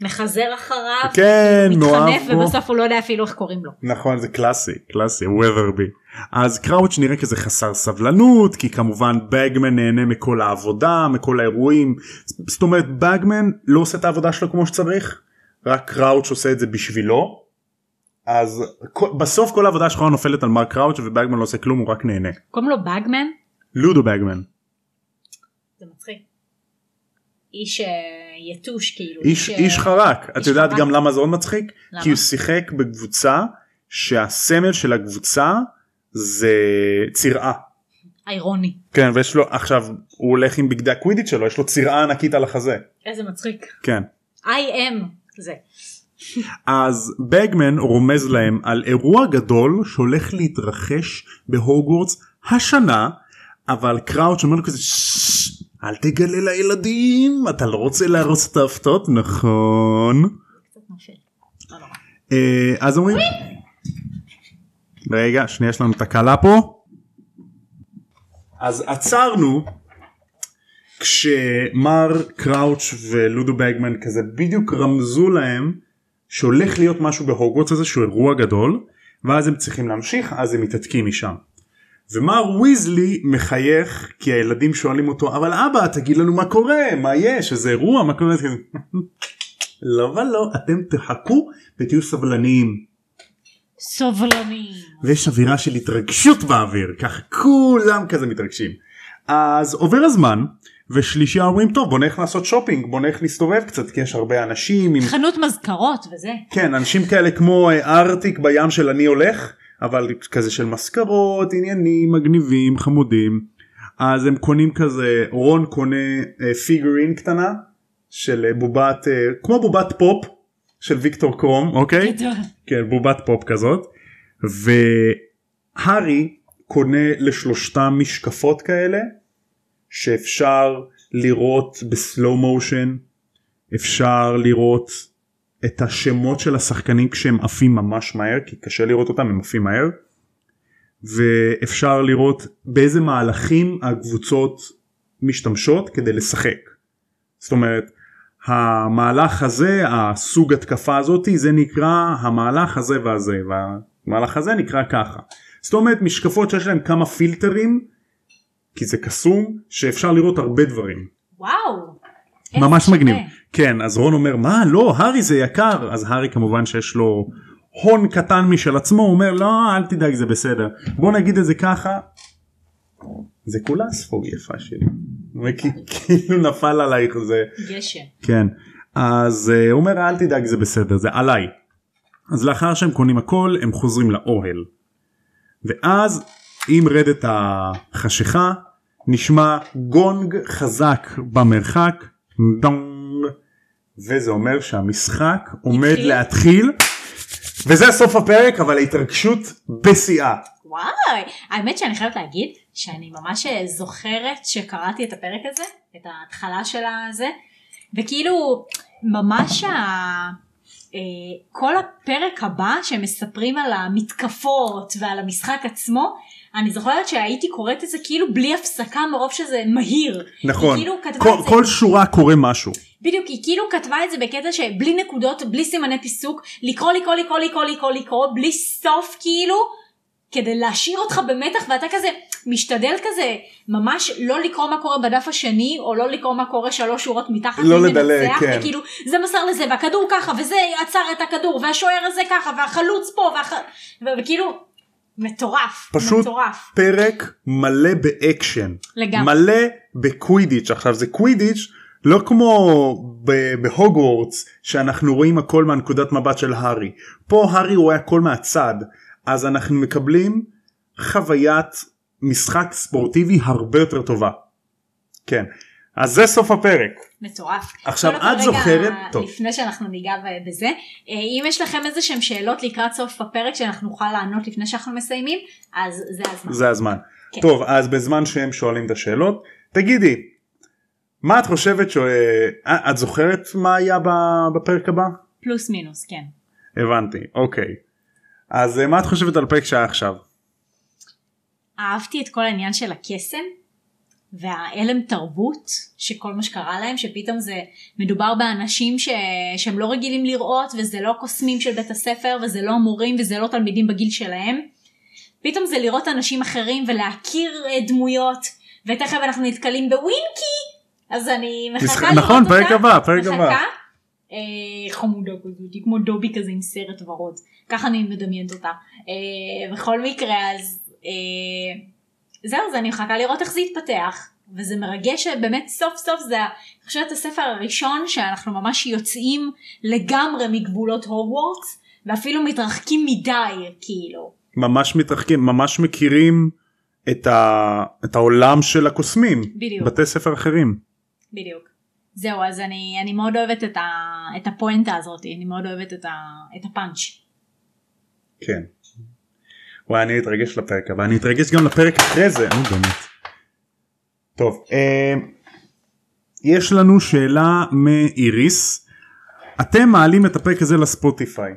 S1: מחזר אחריו.
S2: כן
S1: מתחנף. ובסוף הוא לא יודע אפילו איך קוראים לו.
S2: נכון זה קלאסי קלאסי ווות'רבי אז קראוץ' נראה כזה חסר סבלנות כי כמובן בגמן נהנה מכל העבודה מכל האירועים זאת אומרת בגמן לא עושה את העבודה שלו כמו שצריך רק קראוץ' עושה את זה בשבילו אז בסוף כל העבודה שלך נופלת על מר קראוץ' ובגמן לא עושה כלום הוא רק נהנה
S1: קוראים לו באגמן?
S2: לודו בגמן
S1: זה מצחיק. איש אה, יתוש כאילו.
S2: איש
S1: אה,
S2: איש חרק את
S1: איש
S2: יודעת
S1: חרק.
S2: גם למה זה עוד מצחיק
S1: למה?
S2: כי הוא שיחק בקבוצה שהסמל של הקבוצה זה צירעה.
S1: איירוני.
S2: כן ויש לו עכשיו הוא הולך עם בגדי הקווידיץ' שלו יש לו צירעה ענקית על החזה
S1: איזה מצחיק.
S2: כן
S1: I am זה.
S2: אז בגמן רומז להם על אירוע גדול שהולך להתרחש בהוגוורטס השנה אבל קראוץ' אומר לו כזה "ששש, אל תגלה לילדים אתה לא רוצה להרוס את ההפתעות נכון.
S1: לא נורא.
S2: אה, אז אומרים רגע שנייה יש לנו תקלה פה אז עצרנו כשמר קראוץ' ולודו בגמן כזה בדיוק רמזו להם שהולך להיות משהו בהוגוורטס איזשהו אירוע גדול ואז הם צריכים להמשיך אז הם מתעתקים משם. ומר ויזלי מחייך כי הילדים שואלים אותו אבל אבא תגיד לנו מה קורה מה יש איזה אירוע מה קורה <laughs> לא ולא אתם תחכו ותהיו סבלניים
S1: סובלני.
S2: ויש אווירה של התרגשות באוויר ככה כולם כזה מתרגשים. אז עובר הזמן ושלישייה אומרים טוב בוא נלך לעשות שופינג בוא נלך להסתובב קצת כי יש הרבה אנשים עם
S1: חנות מזכרות וזה.
S2: כן אנשים כאלה כמו אה, ארטיק בים של אנשים הולך אבל כזה של מזכרות עניינים מגניבים חמודים. אז הם קונים כזה רון קונה אה, figurine קטנה של אה, בובת אה, כמו בובת פופ של ויקטור קרום. אוקיי. כן בובת פופ כזאת. והארי קונה לשלושתם משקפות כאלה שאפשר לראות בסלואו מושן אפשר לראות את השמות של השחקנים כשהם עפים ממש מהר כי קשה לראות אותם הם עפים מהר ואפשר לראות באיזה מהלכים הקבוצות משתמשות כדי לשחק. זאת אומרת המהלך הזה הסוג התקפה הזאתי זה נקרא המהלך הזה והזה והמהלך הזה נקרא ככה. זאת אומרת משקפות שיש להם כמה פילטרים כי זה קסום שאפשר לראות הרבה דברים.
S1: וואו.
S2: ממש. מגניב. כן אז רון אומר מה לא הארי זה יקר אז הארי כמובן שיש לו הון קטן משל עצמו הוא אומר לא אל תדאג זה בסדר בוא נגיד את זה ככה. זה כולה ספוג יפה שלי. כאילו נפל עלייך זה
S1: גשם.
S2: כן אז אה, הוא אומר אל תדאג זה בסדר זה עליי. אז לאחר שהם קונים הכל הם חוזרים לאוהל. ואז עם רדת החשיכה נשמע גונג חזק במרחק דונג וזה אומר שהמשחק עומד
S1: התחיל?
S2: להתחיל וזה סוף הפרק אבל ההתרגשות בשיאה.
S1: וואי. האמת שאני חייבת להגיד שאני ממש אה, זוכרת שקראתי את הפרק הזה, את ההתחלה של הזה, וכאילו ממש ה... אה, כל הפרק הבא שהם מספרים על המתקפות ועל המשחק עצמו, אני זוכרת שהייתי קוראת את זה כאילו בלי הפסקה מרוב שזה מהיר.
S2: נכון
S1: כאילו
S2: כל,
S1: זה
S2: כל שורה קורה משהו.
S1: בדיוק, היא כאילו כתבה את זה בקטע שבלי נקודות, בלי סימני פיסוק, לקרוא, לקרוא, לקרוא, לקרוא, לקרוא, לקרוא, בלי סוף כאילו, כדי להשאיר אותך במתח ואתה כזה משתדל כזה ממש לא לקרוא מה קורה בדף השני, או לא לקרוא מה קורה שלוש שורות מתחת,
S2: לא לדלג, כן.
S1: וכאילו זה מסר לזה, והכדור ככה, וזה עצר את הכדור, והשוער הזה ככה, והחלוץ פה, והח... וכאילו, מטורף,
S2: פשוט
S1: מטורף,
S2: פרק מלא באקשן.
S1: לגמרי.
S2: מלא בקווידיץ' עכשיו זה קווידיץ' לא כמו בהוגוורטס שאנחנו רואים הכל מהנקודת מבט של הארי פה הארי רואה הכל מהצד אז אנחנו מקבלים חוויית משחק ספורטיבי הרבה יותר טובה. כן אז זה סוף הפרק
S1: מטורף.
S2: עכשיו, את
S1: רגע,
S2: זוכרת- טוב.
S1: לפני שאנחנו ניגע בזה, אה, אם יש לכם איזה שהם שאלות לקראת סוף הפרק שאנחנו נוכל לענות לפני שאנחנו מסיימים, אז זה הזמן.
S2: זה הזמן.
S1: כן.
S2: טוב אז בזמן שהם שואלים את השאלות תגידי מה את חושבת ש... אה, את זוכרת מה היה בפרק הבא?
S1: פלוס מינוס, כן.
S2: הבנתי אוקיי אז אה, מה את חושבת על הפרק שהיה עכשיו
S1: אהבתי את כל העניין של הקסם וההלם תרבות שכל מה שקרה להם שפתאום זה מדובר באנשים ש... שהם לא רגילים לראות וזה לא קוסמים של בית הספר וזה לא מורים וזה לא תלמידים בגיל שלהם. פתאום זה לראות אנשים אחרים ולהכיר אה, דמויות ותכף אנחנו נתקלים בווינקי אז אני מחכה
S2: משחק-
S1: לראות
S2: נכון,
S1: אותה.
S2: פרק הבא, פרק הבא.
S1: אה, חמודה כזאת כמו דובי כזה עם סרט ורוד. ככה אני מדמיינת אותה. אה, בכל מקרה אז אה, זהו זה אני מחכה לראות איך זה יתפתח. וזה מרגש שבאמת סוף סוף זה אני חושבת הספר הראשון שאנחנו ממש יוצאים לגמרי מגבולות הוגוורטס ואפילו מתרחקים מדי כאילו.
S2: ממש מתרחקים ממש מכירים את, ה... את העולם של הקוסמים
S1: בדיוק.
S2: בתי ספר אחרים.
S1: בדיוק. זהו אז אני, אני מאוד אוהבת את, ה, את הפואנטה הזאת אני מאוד אוהבת את, ה, את הפאנץ'.
S2: כן. וואי אני אתרגש לפרק הבא אני אתרגש גם לפרק אחרי זה נו באמת. טוב אה, יש לנו שאלה מאיריס אתם מעלים את הפרק הזה לספוטיפיי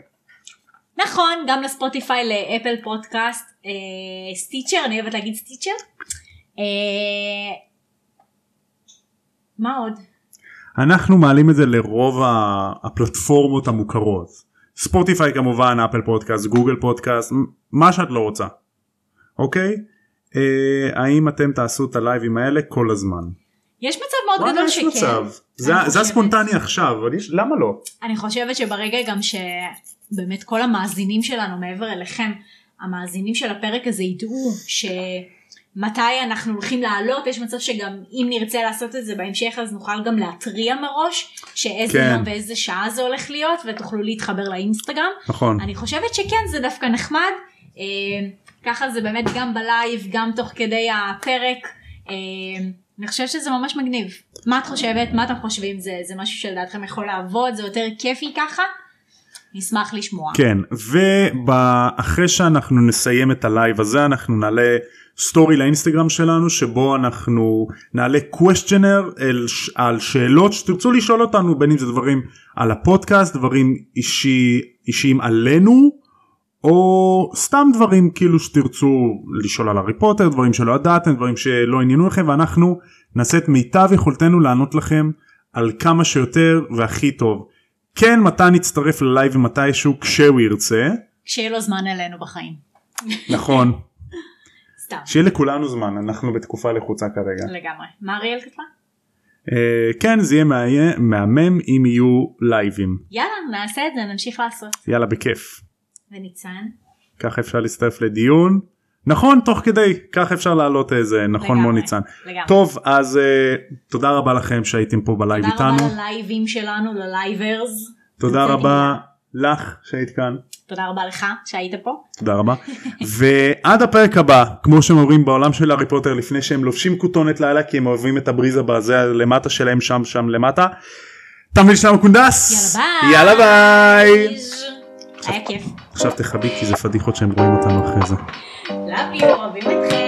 S1: נכון, גם לספוטיפיי, לאפל פודקאסט, אה, סטיצ'ר, אני אוהבת להגיד סטיצ'ר. אה, מה עוד?
S2: אנחנו מעלים את זה לרוב הפלטפורמות המוכרות ספוטיפיי כמובן אפל פודקאסט גוגל פודקאסט מה שאתה לא רוצה אוקיי אה, האם אתם תעשו את ה live ים האלה כל הזמן.
S1: יש מצב מאוד גדול שכן.
S2: מצב. זה
S1: אני
S2: זה
S1: חושבת.
S2: הספונטני עכשיו אבל יש למה לא
S1: אני חושבת שברגע גם שבאמת כל המאזינים שלנו מעבר אליכם, המאזינים של הפרק הזה ידעו שמתי אנחנו הולכים לעלות, יש מצב שגם אם נרצה לעשות את זה בהמשך אז נוכל גם להתריע מראש שאיזה
S2: כן.
S1: יום ואיזה שעה זה הולך להיות ותוכלו להתחבר לאינסטגרם.
S2: נכון.
S1: אני חושבת שכן זה דווקא נחמד. אה, ככה זה באמת גם בלייב גם תוך כדי הפרק. אה, אני חושבת שזה ממש מגניב. מה את חושבת? מה אתם חושבים? זה זה משהו שלדעתכם יכול לעבוד? זה יותר כיפי ככה? נשמח לשמוע.
S2: כן ואחרי שאנחנו נסיים את ה live הזה אנחנו נעלה story לאינסטגרם שלנו שבו אנחנו נעלה אל, על שאלות שתרצו לשאול אותנו בין אם זה דברים על הפודקאסט דברים אישי, אישיים עלינו או סתם דברים כאילו שתרצו לשאול על הארי פוטר דברים שלא ידעתם דברים שלא עניינו לכם ואנחנו נעשה את מיטב יכולתנו לענות לכם על כמה שיותר והכי טוב. כן מתן יצטרף ללייב מתישהו כשהוא ירצה.
S1: כשיהיה לו זמן אלינו בחיים.
S2: נכון
S1: סתם.
S2: שיהיה לכולנו זמן אנחנו בתקופה לחוצה כרגע.
S1: לגמרי. מה אריאל כתבה?
S2: אה, כן זה יהיה מהמם אם יהיו לייבים
S1: יאללה נעשה את זה נמשיך לעשות.
S2: יאללה בכיף.
S1: וניצן?
S2: ככה אפשר להצטרף לדיון. נכון תוך כדי ככה אפשר להעלות איזה נכון מוניצן.
S1: לגמרי.
S2: טוב אז אה, תודה רבה לכם שהייתם פה בלייב
S1: תודה
S2: איתנו.
S1: רבה ללייבים שלנו ללייברס.
S2: תודה רבה לך שהיית כאן.
S1: תודה רבה לך שהיית פה.
S2: תודה רבה. ועד הפרק הבא כמו שהם אומרים בעולם של הארי פוטר לפני שהם לובשים כותונת לילה כי הם אוהבים את הבריזה בזה למטה שלהם שם שם למטה. תם ולשלם קונדס.
S1: יאללה ביי.
S2: יאללה ביי.
S1: היה כיף.
S2: עכשיו תכבי כי זה פדיחות שהם רואים אותנו אחרי זה.
S1: You, אוהבים אתכם.